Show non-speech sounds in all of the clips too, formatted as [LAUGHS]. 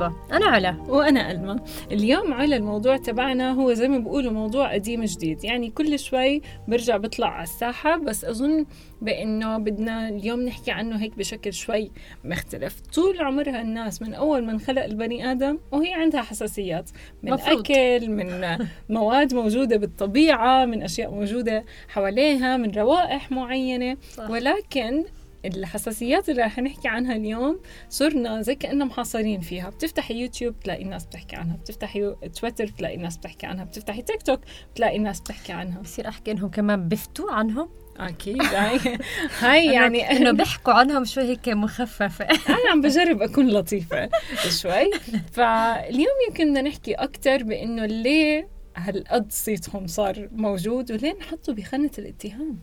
مرحبا. أنا علا. وأنا ألما اليوم على الموضوع تبعنا هو زي ما بيقولوا موضوع قديم جديد. يعني كل شوي برجع بطلع على الساحة بس أظن بأنه بدنا اليوم نحكي عنه هيك بشكل شوي مختلف. طول عمرها الناس من أول ما انخلق البني آدم وهي عندها حساسيات. من مفروض. أكل من [LAUGHS] مواد موجودة بالطبيعة من أشياء موجودة حواليها من روائح معينة. صح. ولكن الحساسيات اللي رح نحكي عنها اليوم صرنا زي كأننا محاصرين فيها. بتفتحي يوتيوب تلاقي الناس بتحكي عنها بتفتحي تويتر تلاقي الناس بتحكي عنها بتفتحي تيك توك تلاقي الناس بتحكي عنها. بصير أحكي إنهم كمان بفتوا عنهم؟ أكيد هاي هاي يعني إنه بيحكوا عنهم شوي هيك مخففة. أنا عم بجرب أكون لطيفة شوي. فاليوم يمكن بدنا نحكي أكثر بإنه ليه هالقد صيتهم صار موجود وليه نحطه بخانة الاتهام؟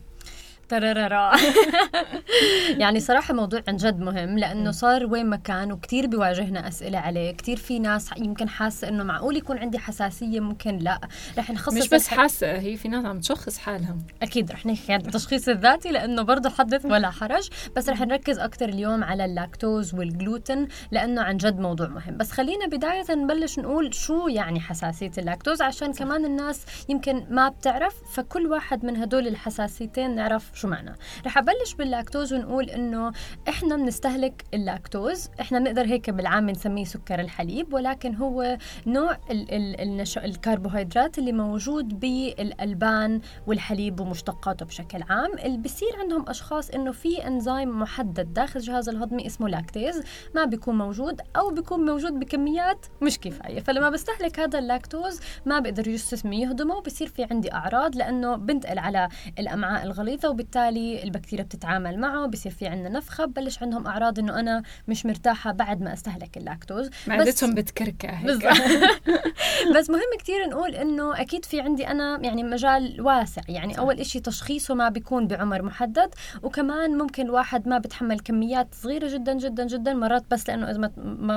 [LAUGHS] يعني صراحة موضوع عن جد مهم لأنه صار وين ما كان وكتير بيواجهنا أسئلة عليه كتير في ناس يمكن حاسة إنه معقول يكون عندي حساسية ممكن لأ. رح نخصص مش بس حاسة هي في ناس عم تشخص حالها أكيد رح نحكي عن التشخيص الذاتي لأنه برضه حدث ولا حرج. بس رح نركز أكتر اليوم على اللاكتوز والجلوتين لأنه عن جد موضوع مهم. بس خلينا بداية نبلش نقول شو يعني حساسية اللاكتوز عشان كمان الناس يمكن ما بتعرف فكل واحد من هدول الحساسيتين نعرف شو معنى؟ رح أبلش باللاكتوز ونقول إنه إحنا بنستهلك اللاكتوز إحنا بنقدر هيك بالعام نسميه سكر الحليب ولكن هو نوع ال ال النشو الكربوهيدرات اللي موجود بالألبان والحليب ومشتقاته بشكل عام. اللي بصير عندهم أشخاص إنه في إنزيم محدد داخل الجهاز الهضمي اسمه lactase ما بيكون موجود أو بيكون موجود بكميات مش كفاية. فلما بستهلك هذا اللاكتوز ما بقدر جسمي يهضمه وبصير في عندي أعراض لأنه بنتقل على الأمعاء الغليظة وبالتالي البكتيريا بتتعامل معه بصير في عندنا نفخة ببلش عندهم أعراض إنه أنا مش مرتاحة بعد ما أستهلك اللاكتوز. معدتهم بتكركع [LAUGHS] بس مهم كتير نقول إنه أكيد في عندي أنا يعني مجال واسع. يعني صح. أول إشي تشخيصه ما بيكون بعمر محدد وكمان ممكن الواحد ما بتحمل كميات صغيرة جدا جدا جدا مرات بس لأنه إذا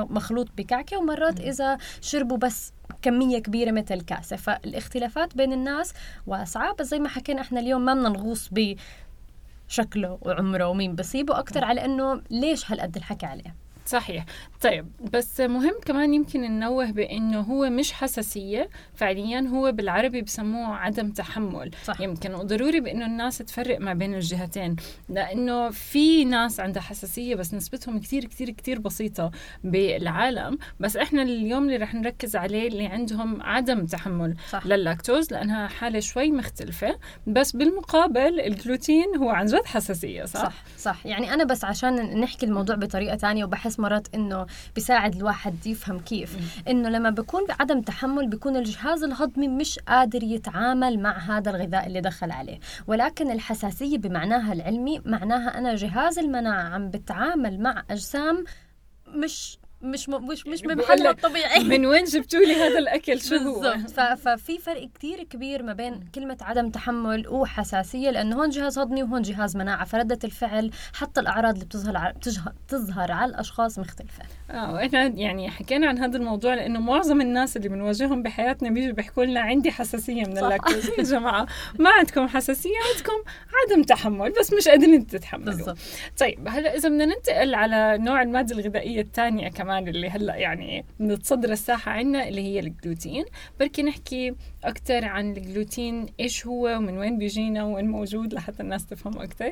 مخلوط بكعكة ومرات إذا شربوا بس كمية كبيرة مثل كاسة. فالاختلافات بين الناس واسعة. بس زي ما حكينا إحنا اليوم ما بدنا نغوص بشكله وعمره ومين بصيبه أكثر على إنه ليش هالقد الحكي عليه؟ صحيح. طيب بس مهم كمان يمكن ننوه بإنه هو مش حساسية فعليا هو بالعربي بسموه عدم تحمل. صح. يمكن وضروري بإنه الناس تفرق ما بين الجهتين لإنه في ناس عندها حساسية بس نسبتهم كثير كثير كثير بسيطة بالعالم. بس إحنا اليوم اللي رح نركز عليه اللي عندهم عدم تحمل. صح. للاكتوز لأنها حالة شوي مختلفة بس بالمقابل الجلوتين هو عن جد حساسية صح؟ صح صح. يعني أنا بس عشان نحكي الموضوع بطريقة ثانية وبحس مرات إنه بيساعد الواحد يفهم كيف. إنه لما بكون بعدم تحمل بيكون الجهاز الهضمي مش قادر يتعامل مع هذا الغذاء اللي دخل عليه. ولكن الحساسية بمعناها العلمي معناها أنا جهاز المناعة عم بتعامل مع أجسام مش مش مش مش بمحلها الطبيعي من وين جبتوا لي هذا الأكل؟ شو هو؟ ففي فرق كثير كبير ما بين كلمة عدم تحمل وحساسية لأنه هون جهاز هضمي وهون جهاز مناعة فردة الفعل حتى الأعراض اللي بتظهر بتظهر على الأشخاص مختلفة. آه وإحنا يعني حكينا عن هذا الموضوع لأنه معظم الناس اللي بنواجههم بحياتنا بيجوا بيحكوا لنا عندي حساسية من اللاكتوز. يا جماعة ما عندكم حساسية عندكم عدم تحمل بس مش قادرين تتحملوا. بالضبط. طيب هلأ إذا بدنا ننتقل على نوع المادة الغذائية الثانية كمان. كمان اللي هلأ يعني متصدر الساحة عندنا اللي هي الجلوتين. بركي نحكي أكثر عن الجلوتين إيش هو ومن وين بيجينا وين موجود لحتى الناس تفهم أكثر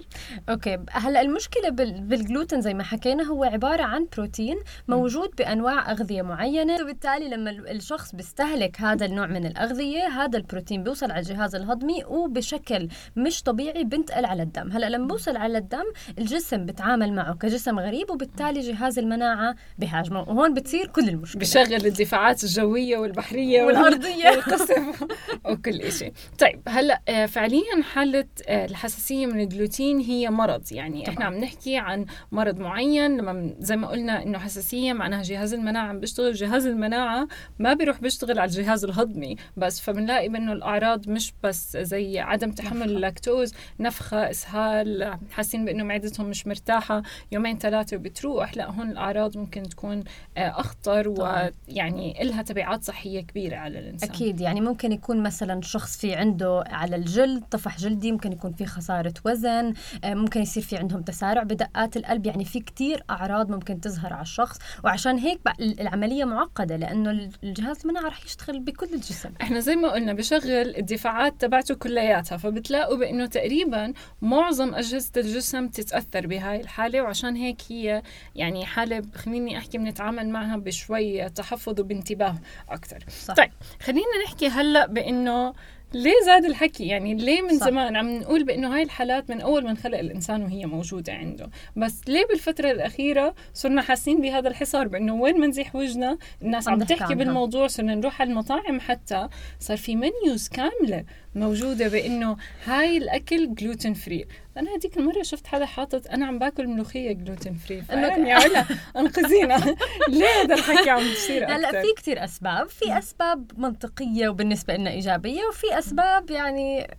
أوكي هلأ المشكلة بالجلوتين زي ما حكينا هو عبارة عن بروتين موجود بأنواع أغذية معينة. وبالتالي لما الشخص بيستهلك هذا النوع من الأغذية هذا البروتين بيوصل على الجهاز الهضمي وبشكل مش طبيعي بنتقل على الدم. هلأ لما بوصل على الدم الجسم بتعامل معه كجسم غريب وبالتالي جهاز المناعة بهاجمه. الهجمه وهون بتصير كل المشكلة. بشغل الدفاعات الجوية والبحرية والأرضية. والقصف [LAUGHS] وكل شيء طيب هلأ آه، فعليا حالة آه، الحساسية من الجلوتين هي مرض. يعني طبعا. إحنا عم نحكي عن مرض معين. لما زي ما قلنا إنه حساسية معناها جهاز المناعة عم بيشتغل. جهاز المناعة ما بيروح بيشتغل على الجهاز الهضمي بس. فبنلاقي انه الأعراض مش بس زي عدم تحمل اللاكتوز نفخة إسهال. حاسين بإنه معدتهم مش مرتاحة. يومين ثلاثة وبتروح. لأ هون الأعراض ممكن تكون بتكون آه، أخطر ويعني لها تبعات صحية كبيرة على الإنسان. أكيد يعني ممكن يكون مثلا شخص في عنده على الجلد طفح جلدي ممكن يكون في خسارة وزن آه، ممكن يصير في عندهم تسارع بدقات القلب يعني في كتير أعراض ممكن تظهر على الشخص. وعشان هيك العملية معقدة لأنه الجهاز المناعه رح يشتغل بكل الجسم. إحنا زي ما قلنا بشغل الدفاعات تبعته كلياتها فبتلاقوا بإنه تقريبا معظم أجهزة الجسم تتأثر بهاي الحالة وعشان هيك هي يعني حالة خليني أحكي بنتعامل معها بشوي تحفظ وبانتباه أكثر طيب خلينا نحكي هلأ بإنه ليه زاد الحكي؟ يعني ليه من صح. زمان عم نقول بإنه هاي الحالات من أول ما انخلق الإنسان وهي موجودة عنده؟ بس ليه بالفترة الأخيرة صرنا حاسين بهذا الحصار بإنه وين ما نزيح وجهنا الناس عم تحكي بالموضوع صرنا نروح على المطاعم حتى صار في منيوز كاملة موجودة بإنه هاي الأكل جلوتين فري أنا هذيك المرة شفت حدا حاطط أنا عم باكل ملوخية جلوتين فري يعني علا أنقذينا. [LAUGHS] ليه هذا الحكي عم بصير هلا في كثير أسباب. في أسباب منطقية وبالنسبة لنا إيجابية وفي أسباب يعني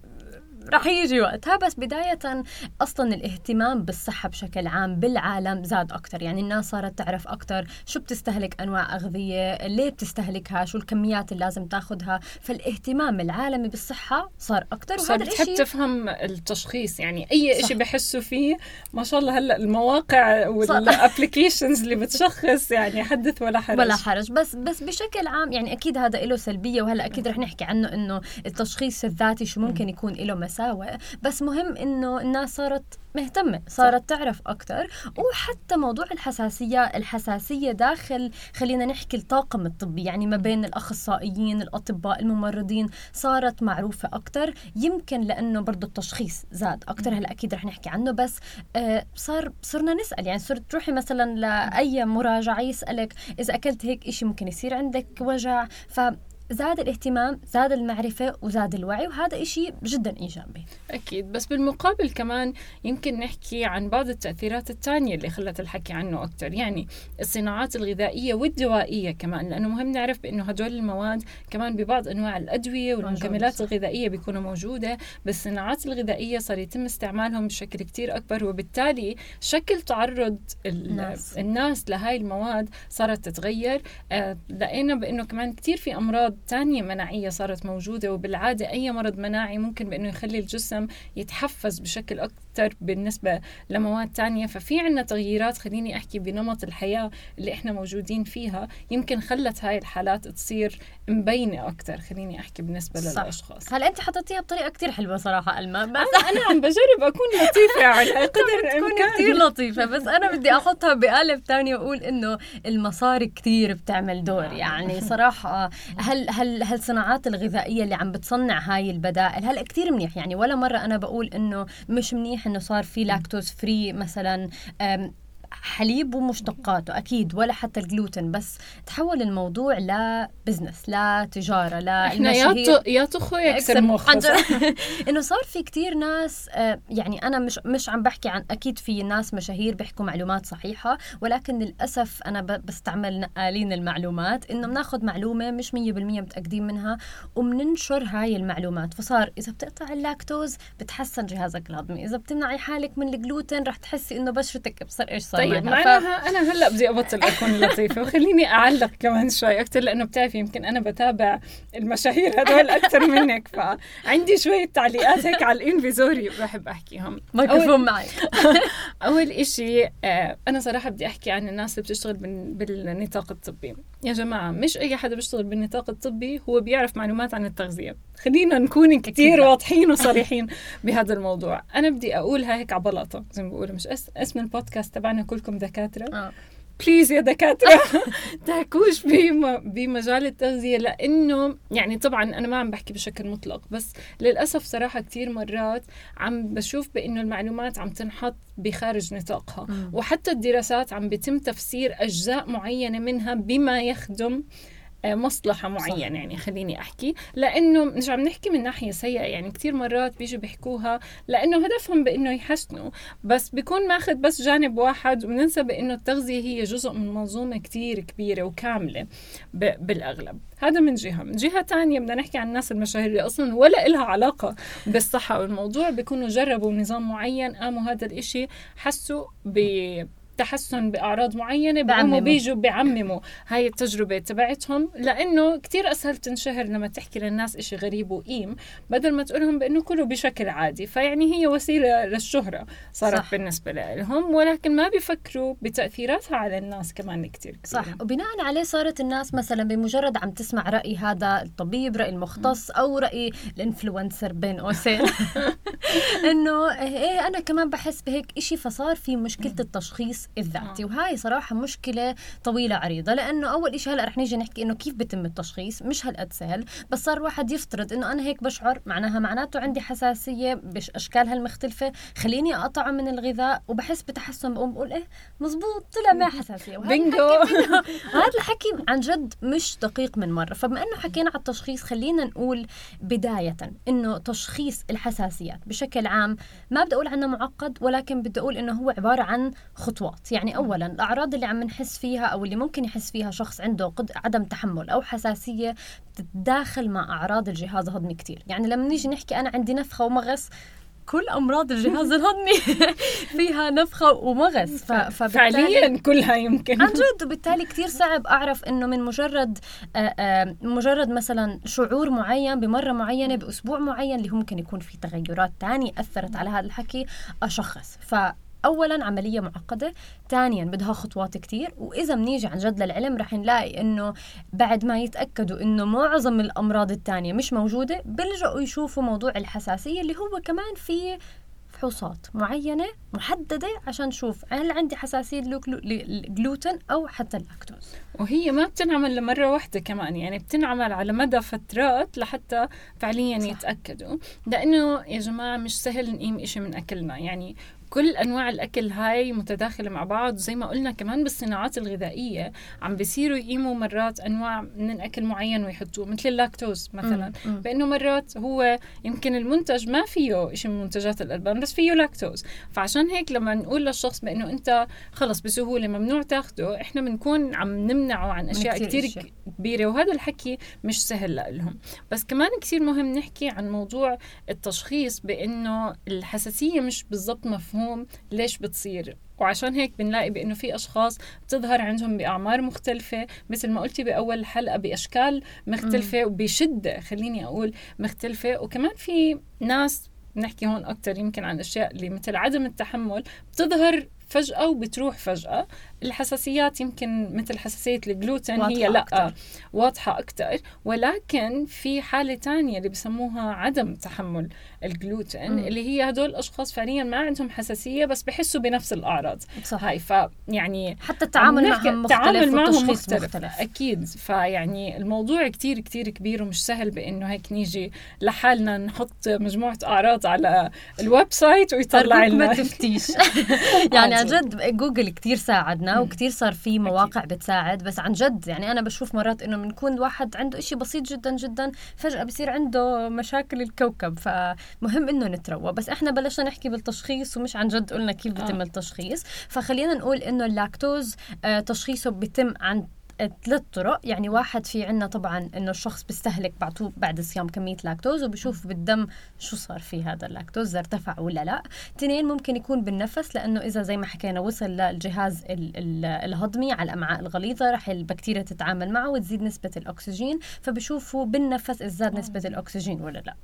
رح يجي وقتها. بس بداية أصلا الاهتمام بالصحة بشكل عام بالعالم زاد أكتر. يعني الناس صارت تعرف أكتر شو بتستهلك أنواع أغذية ليه بتستهلكها شو الكميات اللي لازم تاخذها فالاهتمام العالمي بالصحة صار أكتر. وهذا الشيء بتحب تفهم التشخيص. يعني أي شيء بحسوا فيه ما شاء الله هلأ المواقع والابلكيشنز اللي بتشخص يعني حدث ولا حرج. ولا حرج. بس بس بشكل عام يعني أكيد هذا له سلبية. وهلأ أكيد رح نحكي عنه إنه التشخيص الذاتي شو ممكن يكون له مساوئ بس مهم إنه الناس صارت مهتمة صارت صح. تعرف أكثر وحتى موضوع الحساسية الحساسية داخل خلينا نحكي الطاقم الطبي يعني ما بين الأخصائيين الأطباء الممرضين صارت معروفة أكثر يمكن لأنه برضو التشخيص زاد أكثر هلا أكيد رح نحكي عنه. بس آه صار صرنا نسأل. يعني صرت تروحي مثلا لأي مراجعة يسألك إذا أكلت هيك إشي ممكن يصير عندك وجع. ف زاد الاهتمام زاد المعرفة وزاد الوعي وهذا إشي جدا إيجابي. أكيد. بس بالمقابل كمان يمكن نحكي عن بعض التأثيرات الثانية اللي خلت الحكي عنه أكثر يعني الصناعات الغذائية والدوائية كمان لأنه مهم نعرف بأنه هدول المواد كمان ببعض أنواع الأدوية والمكملات الغذائية بيكونوا موجودة بالصناعات الغذائية صار يتم استعمالهم بشكل كتير أكبر وبالتالي شكل تعرض الناس, الناس لهاي المواد صارت تتغير. آه لقينا بأنه كمان كتير في أمراض تانية مناعية صارت موجودة وبالعادة أي مرض مناعي ممكن بأنه يخلي الجسم يتحفز بشكل أكثر بالنسبة لمواد تانية. ففي عنا تغييرات خليني أحكي بنمط الحياة اللي إحنا موجودين فيها. يمكن خلت هاي الحالات تصير مبينة أكثر خليني أحكي بالنسبة صح. للأشخاص. هلا أنت حطيتيها بطريقة كتير حلوة صراحة ألما بس أنا, أنا عم بجرب أكون لطيفة على [LAUGHS] قدر الإمكان. كتير لطيفة بس أنا بدي أحطها بقالب تاني وأقول إنه المصاري كتير بتعمل دور. نعم. يعني صراحة هل هل هالصناعات الغذائية اللي عم بتصنع هاي البدائل هلا كثير منيح. يعني ولا مرة أنا بقول إنه مش منيح إنه صار في lactose free مثلا حليب ومشتقاته أكيد ولا حتى الجلوتين بس تحول الموضوع ل business لتجاره لا إحنا يا يا تخو يكسر مخ إنه صار في كتير ناس آه، يعني أنا مش مش عم بحكي عن أكيد في ناس مشاهير بيحكوا معلومات صحيحة ولكن للأسف أنا بستعمل نقالين المعلومات إنه بناخذ معلومة مش 100% متأكدين منها وبننشر هاي المعلومات. فصار إذا بتقطع اللاكتوز بتحسن جهازك الهضمي إذا بتمنعي حالك من الجلوتين رح تحسي إنه بشرتك بصير إيش صار؟ طيب معناها ف... أنا هلأ بدي أبطل أكون لطيفة وخليني أعلق كمان شوي أكثر لأنه بتعرفي يمكن أنا بتابع المشاهير هدول أكثر منك فعندي شوية تعليقات هيك على الإنفيزوري بحب أحكيهم. مايكروفون معي. [LAUGHS] أول إشي آه، أنا صراحة بدي أحكي عن الناس اللي بتشتغل بالنطاق الطبي. يا جماعة مش أي حدا بيشتغل بالنطاق الطبي هو بيعرف معلومات عن التغذية. خلينا نكون كثير واضحين [LAUGHS] وصريحين بهذا الموضوع. أنا بدي اقولها هيك على بلاطة زي ما بيقولوا مش اسم البودكاست تبعنا كلكم دكاترة. آه. بليز يا دكاترة. [LAUGHS] تحكوش بمجال التغذية. لأنه يعني طبعا أنا ما عم بحكي بشكل مطلق بس للأسف صراحة كثير مرات عم بشوف بأنه المعلومات عم تنحط بخارج نطاقها. وحتى الدراسات عم بيتم تفسير أجزاء معينة منها بما يخدم مصلحة معينة يعني خليني أحكي. لأنه مش عم نحكي من ناحية سيئة يعني كثير مرات بيجوا بيحكوها لأنه هدفهم بإنه يحسنوا. بس بيكون ماخذ بس جانب واحد وبننسى بإنه التغذية هي جزء من منظومة كثير كبيرة وكاملة بالأغلب. هذا من جهة. من جهة ثانية بدنا نحكي عن الناس المشاهير اللي أصلا ولا لها علاقة بالصحة والموضوع. بيكونوا جربوا نظام معين قاموا هذا الإشي حسوا ب تحسن بأعراض معينة بيقوموا بيجوا بيعمموا هاي التجربة تبعتهم لأنه كتير اسهل تنشهر لما تحكي للناس إشي غريب وقيم بدل ما تقولهم بأنه كله بشكل عادي. فيعني هي وسيلة للشهرة صارت صح. بالنسبة لهم ولكن ما بيفكروا بتأثيراتها على الناس كمان كتير كبيرة. صح. وبناء عليه صارت الناس مثلا بمجرد عم تسمع رأي هذا الطبيب رأي المختص أو رأي الإنفلونسر بين قوسين. [LAUGHS] إنه إيه أنا كمان بحس بهيك إشي فصار في مشكلة التشخيص الذاتي آه. وهاي صراحة مشكلة طويلة عريضة لأنه أول إشي هلأ رح نيجي نحكي إنه كيف بتم التشخيص؟ مش هالقد سهل بس صار واحد يفترض إنه أنا هيك بشعر معناها معناته عندي حساسية باشكالها المختلفه خليني اقطع من الغذاء وبحس بتحسن بقوم بقول إيه مزبوط طلع ما حساسية. بينجو. [LAUGHS] هذا الحكي عن جد مش دقيق من مرة. فبما إنه حكينا على التشخيص خلينا نقول بداية إنه تشخيص الحساسيات بشكل عام ما بدي أقول عنه معقد ولكن بدي أقول إنه هو عبارة عن خطوات. يعني اولا الأعراض اللي عم نحس فيها أو اللي ممكن يحس فيها شخص عنده قد عدم تحمل أو حساسية تتداخل مع أعراض الجهاز الهضمي كثير يعني لما نيجي نحكي أنا عندي نفخة ومغص كل أمراض الجهاز [LAUGHS] الهضمي فيها نفخة ومغص. فعليا [LAUGHS] كلها يمكن. عن جد. وبالتالي كثير صعب أعرف إنه من مجرد آآ آآ مجرد مثلا شعور معين بمرة معينة بأسبوع معين اللي ممكن يكون في تغيرات ثانية أثرت على هذا الحكي اشخص ف اولا عملية معقدة ثانيا بدها خطوات كتير وإذا بنيجي عن جد للعلم رح نلاقي إنه بعد ما يتأكدوا إنه معظم الأمراض الثانية مش موجودة بيلجأوا يشوفوا موضوع الحساسية اللي هو كمان في فحوصات معينة محددة عشان نشوف هل عندي حساسية للجلوتين أو حتى اللاكتوز وهي ما بتنعمل لمرة واحدة كمان يعني بتنعمل على مدى فترات لحتى فعليا صح. يتأكدوا لأنه يا جماعة مش سهل نقيم إشي من أكلنا يعني كل أنواع الأكل هاي متداخلة مع بعض زي ما قلنا كمان بالصناعات الغذائية عم بيصيروا يقيموا مرات أنواع من أكل معين ويحطوه مثل اللاكتوز مثلا. بأنه مرات هو يمكن المنتج ما فيه شيء من منتجات الألبان بس فيه لاكتوز فعشان هيك لما نقول للشخص بأنه أنت خلص بسهولة ممنوع تاخده إحنا بنكون عم نمنعه عن أشياء كثير أشياء. كبيرة وهذا الحكي مش سهل لهم بس كمان كثير مهم نحكي عن موضوع التشخيص بأنه الحساسية مش بالضبط مفهوم مفهوم ليش بتصير. وعشان هيك بنلاقي بأنه في أشخاص بتظهر عندهم بأعمار مختلفة. مثل ما قلتي بأول الحلقة بأشكال مختلفة وبشدة خليني أقول مختلفة. وكمان في ناس بنحكي هون أكثر يمكن عن أشياء اللي مثل عدم التحمل بتظهر فجأة وبتروح فجأة. الحساسيات يمكن مثل حساسية الجلوتين هي لأ أكتر. واضحة أكثر ولكن في حالة تانية اللي بسموها عدم تحمل الجلوتين م. اللي هي هدول الأشخاص فعليا ما عندهم حساسية بس بحسوا بنفس الأعراض صح. هاي فيعني حتى التعامل معهم مختلف التعامل معهم مختلف. مختلف أكيد فيعني الموضوع كتير كتير كبير ومش سهل بأنه هيك نيجي لحالنا نحط مجموعة أعراض على ال website ويطلع لنا ما تفتيش [LAUGHS] يعني عن جد جوجل كتير ساعدنا وكتير صار في مواقع بتساعد بس عن جد يعني أنا بشوف مرات إنه بنكون واحد عنده إشي بسيط جدا جدا فجأة بصير عنده مشاكل الكوكب فمهم إنه نتروى. بس إحنا بلشنا نحكي بالتشخيص ومش عن جد قلنا كيف بيتم آه. التشخيص. فخلينا نقول إنه اللاكتوز آه تشخيصه بيتم عن ثلاث طرق. يعني واحد في عنا طبعا إنه الشخص بيستهلك بعد بعد الصيام كمية لاكتوز وبشوف بالدم شو صار في هذا اللاكتوز ارتفع ولا لا اثنين ممكن يكون بالنفس لأنه إذا زي ما حكينا وصل للجهاز الهضمي على الامعاء الغليظة رح البكتيريا تتعامل معه وتزيد نسبة الأكسجين فبشوفوا بالنفس إذا زاد نسبة الأكسجين ولا لا.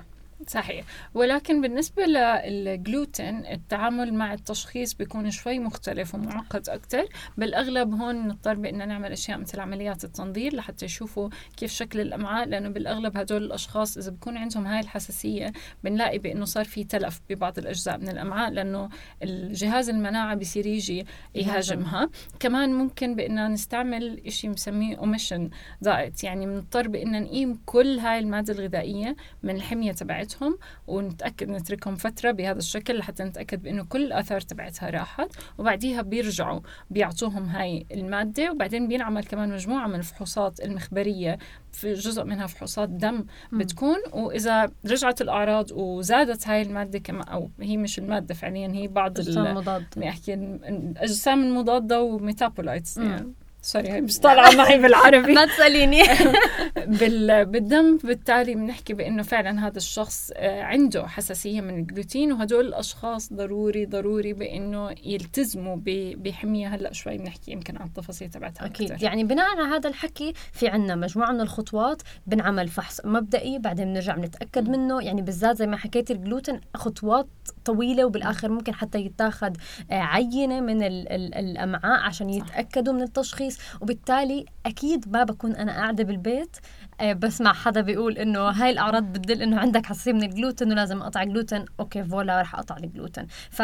صحيح. ولكن بالنسبة للجلوتين التعامل مع التشخيص بيكون شوي مختلف ومعقد أكثر بالأغلب هون نضطر بأن نعمل أشياء مثل عمليات التنظير لحتى يشوفوا كيف شكل الأمعاء لأنه بالأغلب هدول الأشخاص إذا بكون عندهم هاي الحساسية بنلاقي بأنه صار في تلف ببعض الأجزاء من الأمعاء لأنه الجهاز المناعة بيصير يجي يهاجمها. كمان ممكن بأن نستعمل شيء مسميه elimination diet يعني بنضطر بأن نقيم كل هاي المادة الغذائية من الحمية تبعتها تبعتهم ونتأكد نتركهم فترة بهذا الشكل لحتى نتأكد بإنه كل الاثار تبعتها راحت. وبعديها بيرجعوا بيعطوهم هاي المادة. وبعدين بينعمل كمان مجموعة من الفحوصات المخبرية في جزء منها فحوصات دم بتكون. وإذا رجعت الأعراض وزادت هاي المادة كما أو هي مش المادة فعليا هي بعض الاجسام المضاده احكي الاجسام المضاده و metabolites يعني. sorry مش طالعة معي بالعربي. [LAUGHS] ما تسأليني. [LAUGHS] بال... بالدم بالتالي بنحكي بإنه فعلا هذا الشخص آه، عنده حساسية من الجلوتين وهدول الأشخاص ضروري ضروري بإنه يلتزموا. بحمية. هلأ شوي بنحكي يمكن عن التفاصيل تبعتها أكيد. أكتر. يعني بناء على هذا الحكي في عنا مجموعة من الخطوات بنعمل فحص مبدئي بعدين بنرجع بنتأكد منه. يعني بالذات زي ما حكيت الجلوتين خطوات طويلة وبالآخر ممكن حتى يتاخذ آه، عينة من ال... ال... الأمعاء عشان يتأكدوا من التشخيص. وبالتالي أكيد ما بكون أنا قاعدة بالبيت آه، بسمع حدا بيقول إنه هاي الأعراض بتدل إنه عندك حساسية من الجلوتين ولازم أقطع جلوتين أوكي فولا رح أقطع الجلوتين. ف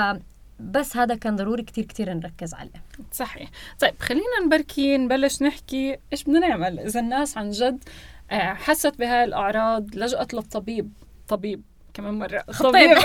بس هذا كان ضروري كتير كتير نركز عليه. صحيح. طيب خلينا نبركي نبلش نحكي إيش بدنا نعمل. إذا الناس عن جد آه، حست بهاي الأعراض لجأت للطبيب طبيب. كمان مرة. طبيب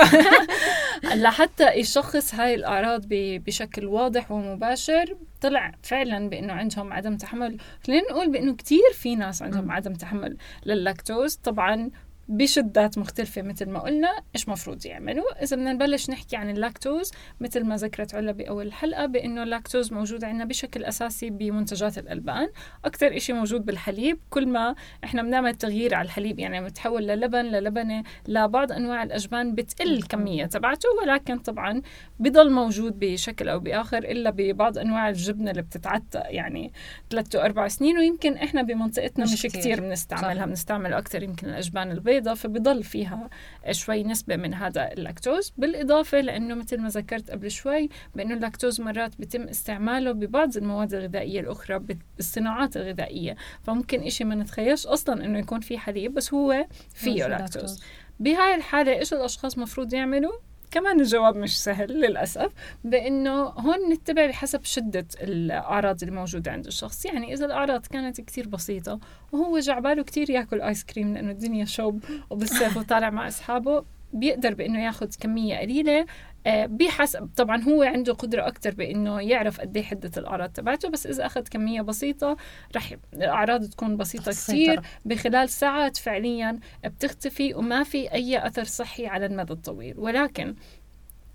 لحتى يشخص هاي الأعراض بشكل واضح ومباشر طلع فعلا بأنه عندهم عدم تحمل. خلينا نقول بأنه كتير في ناس عندهم عدم تحمل لللاكتوز. طبعا بشدات مختلفة مثل ما قلنا إيش مفروض يعملوا. إذا بدنا نبلش نحكي عن اللاكتوز مثل ما ذكرت علا بأول الحلقة بأنه اللاكتوز موجود عندنا بشكل أساسي بمنتجات الألبان. أكثر إشي موجود بالحليب كل ما إحنا بنعمل تغيير على الحليب يعني بتحول للبن للبنة لبعض أنواع الأجبان بتقل الكمية تبعته. ولكن طبعا بضل موجود بشكل أو بآخر إلا ببعض أنواع الجبنة اللي بتتعتق يعني ثلاثة أربع سنين. ويمكن إحنا بمنطقتنا مش, مش كتير بنستعملها بنستعمل أكثر يمكن الأجبان البيض البيضة فبضل فيها شوي نسبة من هذا اللاكتوز بالإضافة لأنه مثل ما ذكرت قبل شوي بأنه اللاكتوز مرات بيتم استعماله ببعض المواد الغذائية الأخرى بالصناعات الغذائية. فممكن إشي ما نتخيلش أصلا أنه يكون فيه حليب بس هو فيه لاكتوز. بهاي الحالة إيش الأشخاص مفروض يعملوا؟ كمان الجواب مش سهل للأسف بأنه هون نتبع بحسب شدة الأعراض اللي موجودة عند الشخص. يعني إذا الأعراض كانت كتير بسيطة وهو جعباله كتير ياكل آيس كريم لأنه الدنيا شوب وبالصيف وطالع مع أصحابه بيقدر بإنه ياخذ كمية قليلة آه، بحسب. طبعا هو عنده قدرة أكثر بإنه يعرف قد إيه حدة الأعراض تبعته بس إذا أخذ كمية بسيطة رح الأعراض تكون بسيطة كثير بخلال ساعات فعليا بتختفي وما في أي أثر صحي على المدى الطويل. ولكن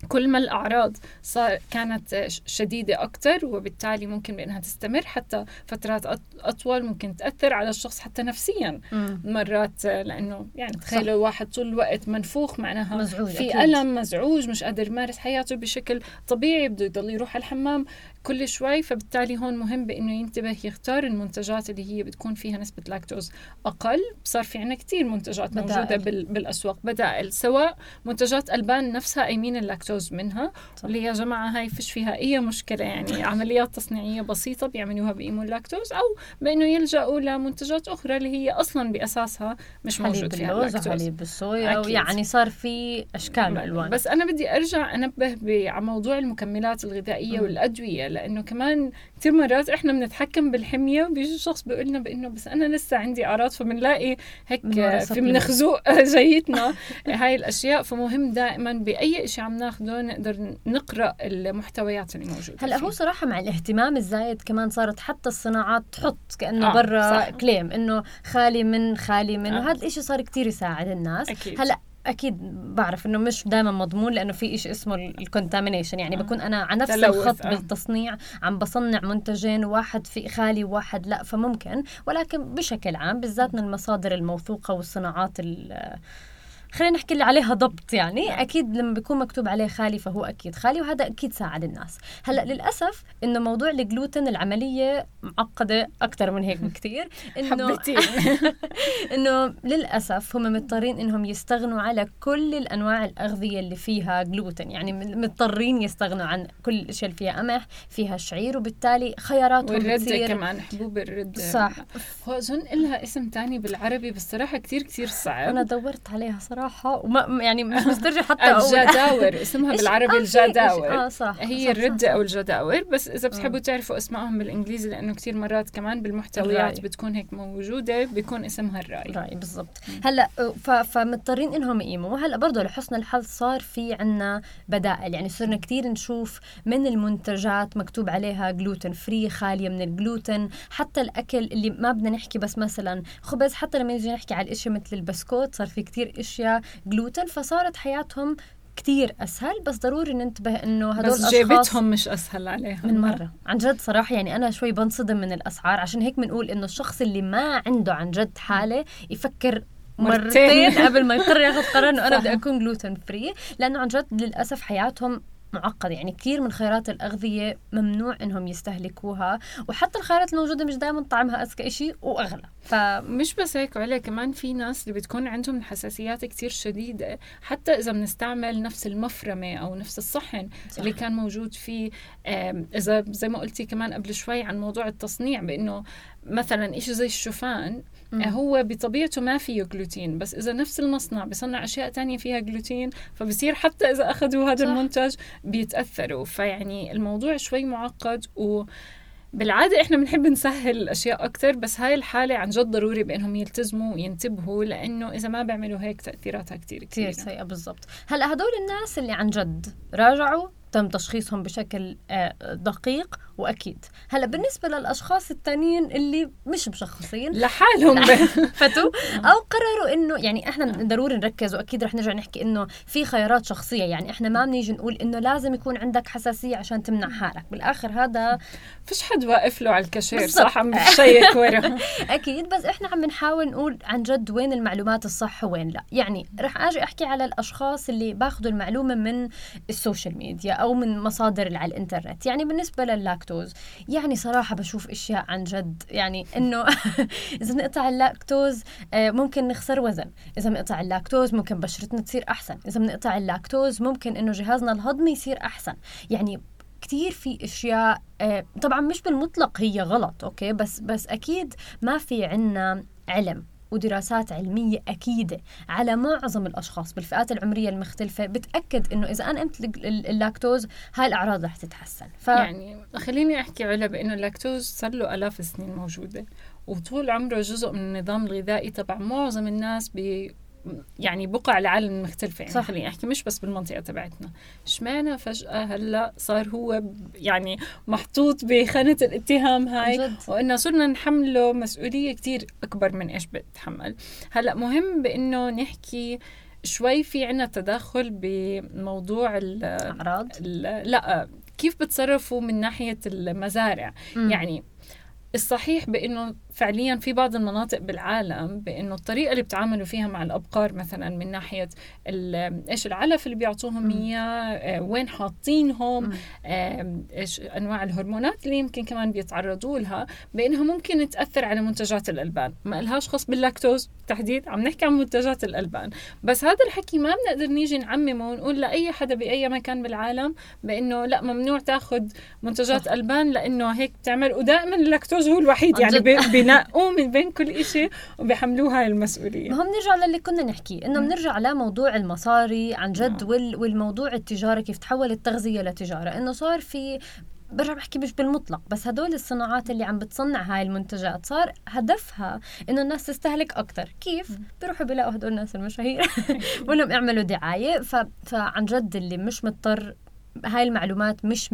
كل ما الأعراض صار كانت شديدة أكثر وبالتالي ممكن بأنها تستمر حتى فترات أطول ممكن تأثر على الشخص حتى نفسيا مم. مرات لأنه يعني تخيلوا الواحد طول الوقت منفوخ معناها مزعوج في أكيد. ألم مزعوج مش قادر يمارس حياته بشكل طبيعي بده يضل يروح الحمام كل شوي فبالتالي هون مهم بإنه ينتبه يختار المنتجات اللي هي بتكون فيها نسبة لاكتوز أقل صار في عنا كثير منتجات بدائل. موجودة بالأسواق بدائل سواء منتجات ألبان نفسها قايمين اللاكتوز منها صح. اللي يا جماعة هاي فيش فيها أي مشكلة يعني [LAUGHS] عمليات تصنيعية بسيطة بيعملوها بقيموا اللاكتوز أو بإنه يلجأوا لمنتجات أخرى اللي هي أصلا بأساسها مش موجود فيها اللاكتوز حليب الصويا يعني صار في أشكال وألوان بس أنا بدي أرجع أنبه على موضوع المكملات الغذائية م. والأدوية لأنه كمان كثير مرات إحنا بنتحكم بالحمية وبيجي شخص بيقول لنا بإنه بس أنا لسه عندي أعراض فبنلاقي هيك في بنخزوق [LAUGHS] جيتنا هاي الأشياء. فمهم دائما بأي شيء عم ناخذه نقدر نقرأ المحتويات اللي موجودة هلأ هو صراحة مع الاهتمام الزايد كمان صارت حتى الصناعات تحط كأنه آه برا claim إنه خالي من خالي من آه. وهذا الشيء صار كتير يساعد الناس. أكيد. هلأ أكيد بعرف إنه مش دائما مضمون لأنه في شيء اسمه ال contamination يعني بكون أنا على نفس الخط آه. بالتصنيع عم بصنع منتجين واحد في خالي وواحد لا. فممكن ولكن بشكل عام بالذات من المصادر الموثوقة والصناعات خلينا نحكي اللي عليها ضبط يعني. نعم. أكيد لما بيكون مكتوب عليه خالي فهو أكيد خالي وهذا أكيد ساعد الناس. هلأ للأسف إنه موضوع الجلوتين العملية معقدة أكثر من هيك بكثير [LAUGHS] إنه [LAUGHS] إنه للأسف هم مضطرين إنهم يستغنوا على كل الأنواع الأغذية اللي فيها جلوتين. يعني مضطرين يستغنوا عن كل الاشياء اللي فيها قمح فيها شعير وبالتالي خياراتهم والردة كمان حبوب الردة صح. هو أظن لها اسم تاني بالعربي بس صراحة كثير كثير صعب. أنا دورت عليها صراحة. صراحة وما يعني مش مسترجع حتى الجداور اسمها بالعربي الجداور آه صح هي الردة أو الجداور بس إذا بتحبوا تعرفوا أسمائهم بالإنجليزي لأنه كثير مرات كمان بالمحتويات بتكون هيك موجودة بيكون اسمها الرأي. الرأي بالضبط. هلأ فمضطرين إنهم يقيموا. هلأ برضه لحسن الحظ صار في عنا بدائل. يعني صرنا كثير نشوف من المنتجات مكتوب عليها جلوتين فري خالية من الجلوتين حتى الأكل اللي ما بدنا نحكي بس مثلا خبز حتى لما نيجي نحكي على الاشياء مثل البسكوت صار في كثير إشياء جلوتين فصارت حياتهم كتير أسهل. بس ضروري ننتبه إنه هدول بس جيبتهم مش أسهل عليهم. من مرة. عن جد صراحة يعني أنا شوي بنصدم من الأسعار. عشان هيك بنقول إنه الشخص اللي ما عنده عن جد حالة يفكر مرتين. مرتين قبل ما يقرر ياخذ قرار إنه أنا. بدي أكون جلوتين فري لأنه عن جد للأسف حياتهم معقدة. يعني كثير من خيارات الأغذية ممنوع إنهم يستهلكوها. وحتى الخيارات الموجودة مش دائما طعمها أذكى إشي وأغلى. ف مش بس هيك وعليه كمان في ناس اللي بتكون عندهم الحساسيات كتير شديدة حتى إذا بنستعمل نفس المفرمة أو نفس الصحن صح. اللي كان موجود فيه إذا زي ما قلتي كمان قبل شوي عن موضوع التصنيع بأنه مثلا إشي زي الشوفان مم. هو بطبيعته ما فيه جلوتين بس إذا نفس المصنع بصنع أشياء تانية فيها جلوتين فبصير حتى إذا أخذوا هذا صح. المنتج بيتأثروا فيعني الموضوع شوي معقد و بالعادة إحنا بنحب نسهل الأشياء أكثر بس هاي الحالة عن جد ضروري بإنهم يلتزموا وينتبهوا لأنه إذا ما بيعملوا هيك تأثيراتها كثير كثير سيئة بالضبط. هلأ هدول الناس اللي عن جد راجعوا تم تشخيصهم بشكل آه، دقيق وأكيد. هلا بالنسبة للأشخاص التانيين اللي مش مشخصين لحالهم. [LAUGHS] فتوا أو قرروا إنه يعني إحنا ضروري نركز وأكيد رح نرجع نحكي إنه في خيارات شخصية. يعني إحنا ما بنيجي نقول إنه لازم يكون عندك حساسية عشان تمنع حالك. بالآخر هذا فيش حد واقف له على الكاشير. صح عم بشيك ورا أكيد بس إحنا عم بنحاول نقول عن جد وين المعلومات الصح وين لا. يعني رح آجي أحكي على الأشخاص اللي باخذوا المعلومة من ال social media أو من مصادر على الإنترنت. يعني بالنسبة للاكتوز يعني صراحة بشوف إشياء عن جد. يعني إنه [LAUGHS] إذا بنقطع اللاكتوز آه، ممكن نخسر وزن. إذا بنقطع اللاكتوز ممكن بشرتنا تصير أحسن. إذا بنقطع اللاكتوز ممكن إنه جهازنا الهضمي يصير أحسن. يعني كتير في إشياء آه، طبعا مش بالمطلق هي غلط أوكي؟ بس بس أكيد ما في عنا علم. ودراسات علمية أكيدة على معظم الأشخاص بالفئات العمرية المختلفة بتأكد إنه إذا أنا ال- اللاكتوز هاي الأعراض رح تتحسن. ف... يعني خليني أحكي علا بأنه اللاكتوز صار له آلاف السنين موجودة وطول عمره جزء من النظام الغذائي تبع معظم الناس ب يعني بقع العالم المختلفة يعني صح. خليني أحكي مش بس بالمنطقة تبعتنا اشمعنى فجأة هلأ صار هو يعني محطوط بخانة الاتهام هاي جد. وإنه صرنا نحمله مسؤولية كتير أكبر من إيش بتحمل هلأ مهم بإنه نحكي شوي في عنا تداخل بموضوع ال أعراض ال- لأ كيف بتصرفوا من ناحية المزارع مم. يعني الصحيح بإنه فعليا في بعض المناطق بالعالم بأنه الطريقة اللي بتعاملوا فيها مع الأبقار مثلا من ناحية إيش العلف اللي بيعطوهم. إياه آه، وين حاطينهم إيش أنواع الهرمونات اللي يمكن كمان بيتعرضوا لها بأنها ممكن تأثر على منتجات الألبان ما لهاش خص باللاكتوز تحديد عم نحكي عن منتجات الألبان بس هذا الحكي ما بنقدر نيجي نعممه ونقول لأي حدا بأي مكان بالعالم بأنه لأ ممنوع تأخذ منتجات صح. ألبان لأنه هيك بتعمل ودائما اللاكتوز هو الوحيد عن يعني [LAUGHS] بينقوه من بين كل شيء وبيحملوه هاي المسؤولية. ما هو بنرجع للي كنا نحكي إنه بنرجع لموضوع المصاري عن جد نعم. وال والموضوع التجارة كيف تحول التغذيه لتجارة. إنه صار في برجع بحكي مش بالمطلق بس هدول الصناعات اللي عم بتصنع هاي المنتجات صار هدفها إنه الناس تستهلك أكثر كيف؟ بيروحوا بيلاقوا هدول الناس المشاهير [LAUGHS] بقول لهم اعملوا دعاية. ف... فعن جد اللي مش مضطر هاي المعلومات مش 100%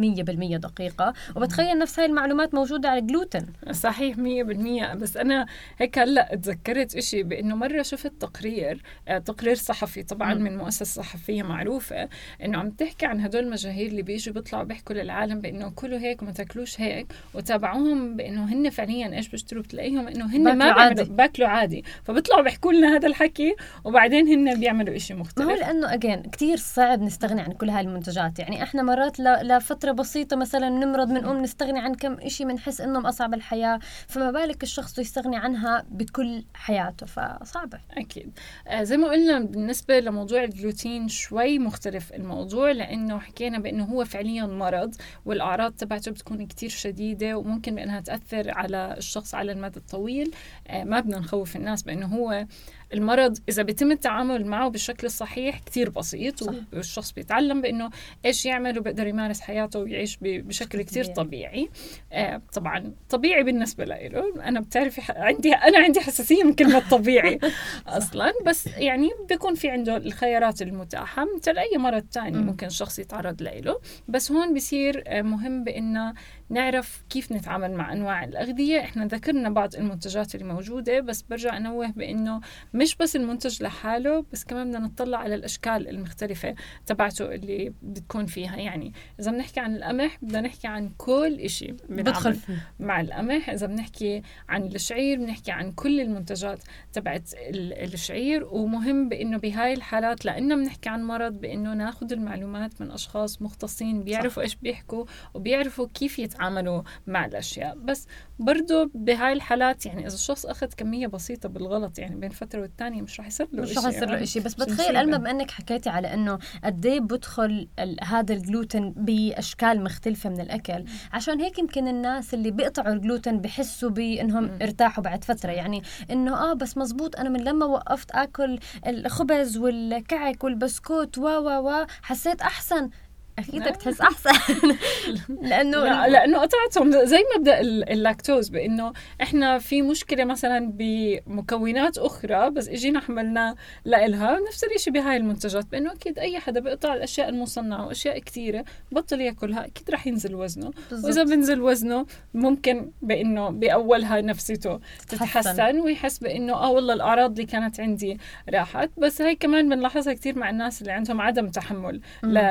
دقيقة وبتخيل نفس هاي المعلومات موجودة على الجلوتين. صحيح مية بالمية. بس أنا هيك هلأ تذكرت إشي بأنه مرة شفت تقرير آه، تقرير صحفي طبعا. من مؤسسة صحفية معروفة إنه عم تحكي عن هدول المشاهير اللي بيجوا بيطلعوا بيحكوا للعالم بأنه كلوا هيك وما تاكلوش هيك وتابعوهم بأنه هن فعليا إيش بيشتروا؟ بتلاقيهم إنه هن ما عادي. بأكلوا عادي. فبيطلعوا بيحكوا لنا هذا الحكي وبعدين هن بيعملوا إشي ما هو مختلف. لأنه اجين كثير صعب نستغني عن كل هاي المنتجات. يعني إحنا مرات. لفتره بسيطة مثلا نمرض بنقوم نستغني عن كم إشي بنحس إنهم أصعب الحياة. فما بالك الشخص يستغني عنها بكل حياته فصعبة. أكيد. آه زي ما قلنا بالنسبة لموضوع الجلوتين شوي مختلف الموضوع لأنه حكينا بأنه هو فعليا مرض والأعراض تبعته بتكون كتير شديدة وممكن بأنها تأثر على الشخص على المدى الطويل. آه ما بدنا نخوف الناس بأنه هو المرض إذا بيتم التعامل معه بالشكل الصحيح كتير بسيط صح. والشخص بيتعلم بأنه إيش يعمل وبيقدر يمارس حياته ويعيش بشكل كتير طبيعي. آه طبعا طبيعي بالنسبة له أنا بتعرفي عندي أنا عندي حساسية من كلمة طبيعي [LAUGHS] [LAUGHS] أصلا بس يعني بيكون في عنده الخيارات المتاحة مثل أي مرض تاني مم. ممكن الشخص يتعرض له بس هون بصير آه، مهم بإنه نعرف كيف نتعامل مع أنواع الأغذية. إحنا ذكرنا بعض المنتجات اللي موجودة بس برجع أنوه بإنه مش بس المنتج لحاله بس كمان بدنا نطلع على الأشكال المختلفة تبعته اللي بتكون فيها. يعني إذا بنحكي عن القمح بدنا نحكي عن كل شيء بدخل مع القمح. إذا بنحكي عن الشعير بنحكي عن كل المنتجات تبعت الشعير. ومهم بإنه بهاي الحالات لأنه بنحكي عن مرض بإنه ناخذ المعلومات من أشخاص مختصين بيعرفوا إيش بيحكوا وبيعرفوا كيف يتعاملوا مع الأشياء. بس برضه بهاي الحالات يعني إذا الشخص أخذ كمية بسيطة بالغلط يعني بين فترة والثانيه مش رح يصير له مش رح يصير له شيء بس بتخيل الما بما انك حكيتي على إنه قد إيه بدخل هذا الجلوتين بأشكال مختلفة من الأكل. عشان هيك يمكن الناس اللي بيقطعوا الجلوتين بحسوا بإنهم ارتاحوا بعد فترة. يعني إنه آه بس مزبوط أنا من لما وقفت آكل الخبز والكعك والبسكوت و و و حسيت أحسن. أكيد بدك تحس أحسن. [LAUGHS] لأنه لا لأنه قطعتهم. زي مبدا اللاكتوز بإنه إحنا في مشكلة مثلا بمكونات أخرى بس إجينا حملنا لإلها نفس الشيء بهاي المنتجات بإنه أكيد أي حدا بيقطع الأشياء المصنعة وأشياء كثيره بطل يأكلها أكيد رح ينزل وزنه. بالزبط. وإذا بنزل وزنه ممكن بإنه بأولها نفسيته تتحسن ويحس بإنه آه والله الأعراض اللي كانت عندي راحت. بس هي كمان بنلاحظها كثير مع الناس اللي عندهم عدم تحمل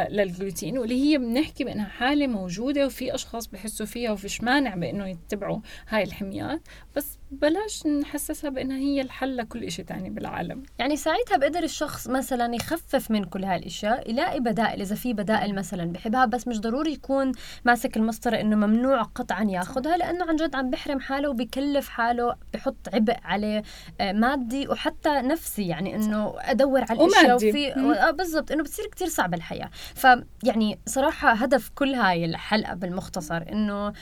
للجلوتين. واللي هي بنحكي بأنها حالة موجودة وفي أشخاص بحسوا فيها وفيش مانع بأنه يتبعوا هاي الحميات. بس بلاش نحسسها بإنها هي الحل لكل شيء تاني بالعالم. يعني ساعتها بقدر الشخص مثلا يخفف من كل هاي الاشياء يلاقي بدائل إذا في بدائل مثلا بحبها بس مش ضروري يكون ماسك المسطره إنه ممنوع قطعا ياخذها لأنه عن جد عم بحرم حاله وبكلف حاله بحط عبء عليه آه، مادي وحتى نفسي يعني إنه أدور على الإشياء وفي آه، بالضبط إنه بتصير كتير صعبة الحياة. فيعني صراحة هدف كل هاي الحلقة بالمختصر إنه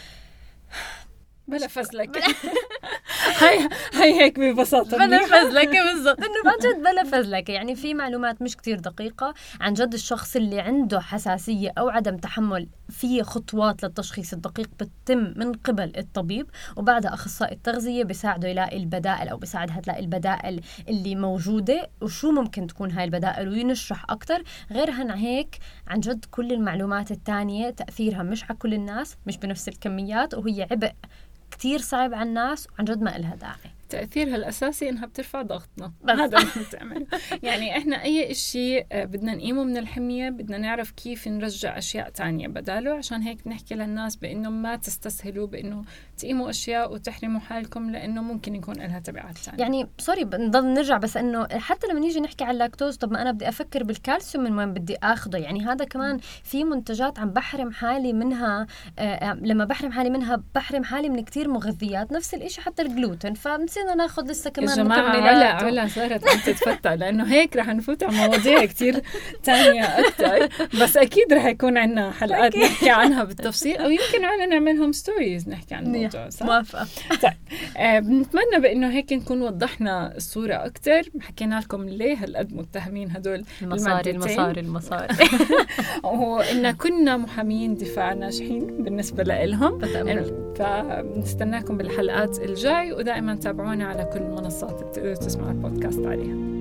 بلا فزلكة. [LAUGHS] هاي هاي هيك ببساطة. بلا فزلكة بالضبط. إنه [LAUGHS] عن جد بلا فزلكة. يعني في معلومات مش كتير دقيقة عن جد الشخص اللي عنده حساسية أو عدم تحمل في خطوات للتشخيص الدقيق بتتم من قبل الطبيب وبعدها أخصائي التغذية بيساعده يلاقي البدائل أو بيساعدها تلاقي البدائل اللي موجودة وشو ممكن تكون هاي البدائل وينشرح أكثر غير عن هيك عن جد كل المعلومات الثانية تأثيرها مش على كل الناس مش بنفس الكميات وهي عبء كتير صعب على الناس وعن جد ما إلها داعي. تأثيرها الأساسي إنها بترفع ضغطنا. هذا اللي بتعمل يعني إحنا أي شيء آه، بدنا نقيمه من الحمية بدنا نعرف كيف نرجع أشياء تانية بداله. عشان هيك بنحكي للناس بإنه ما تستسهلوا بإنه تقيموا أشياء وتحرموا حالكم لأنه ممكن يكون لها تبعات ثانية يعني sorry بنضل نرجع بس إنه حتى لما نيجي نحكي على اللاكتوز طب ما أنا بدي أفكر بالكالسيوم من وين بدي آخذه يعني هذا كمان في منتجات عم بحرم حالي منها آه, آه، لما بحرم حالي منها بحرم حالي من كتير مغذيات نفس الشيء حتى الجلوتين. فنسينا ناخذ لسه كمان يا جماعة علا علا صارت عم تتفتح لأنه هيك رح نفوت على مواضيع كتير تانية أكثر بس أكيد رح يكون عندنا حلقات نحكي عنها بالتفصيل أو يمكن عنا نعملهم ستوريز نحكي عن الموضوع صح؟ موافقة. طيب آه بنتمنى بإنه هيك نكون وضحنا الصورة أكثر حكينا لكم ليه هالقد متهمين هدول المصاري المصاري المصاري. [LAUGHS] وإن كنا محامين دفاع ناجحين بالنسبة لهم فبنستناكم بالحلقات الجاي ودائما تابعونا على كل المنصات اللي بتقدروا تسمعوا البودكاست عليها.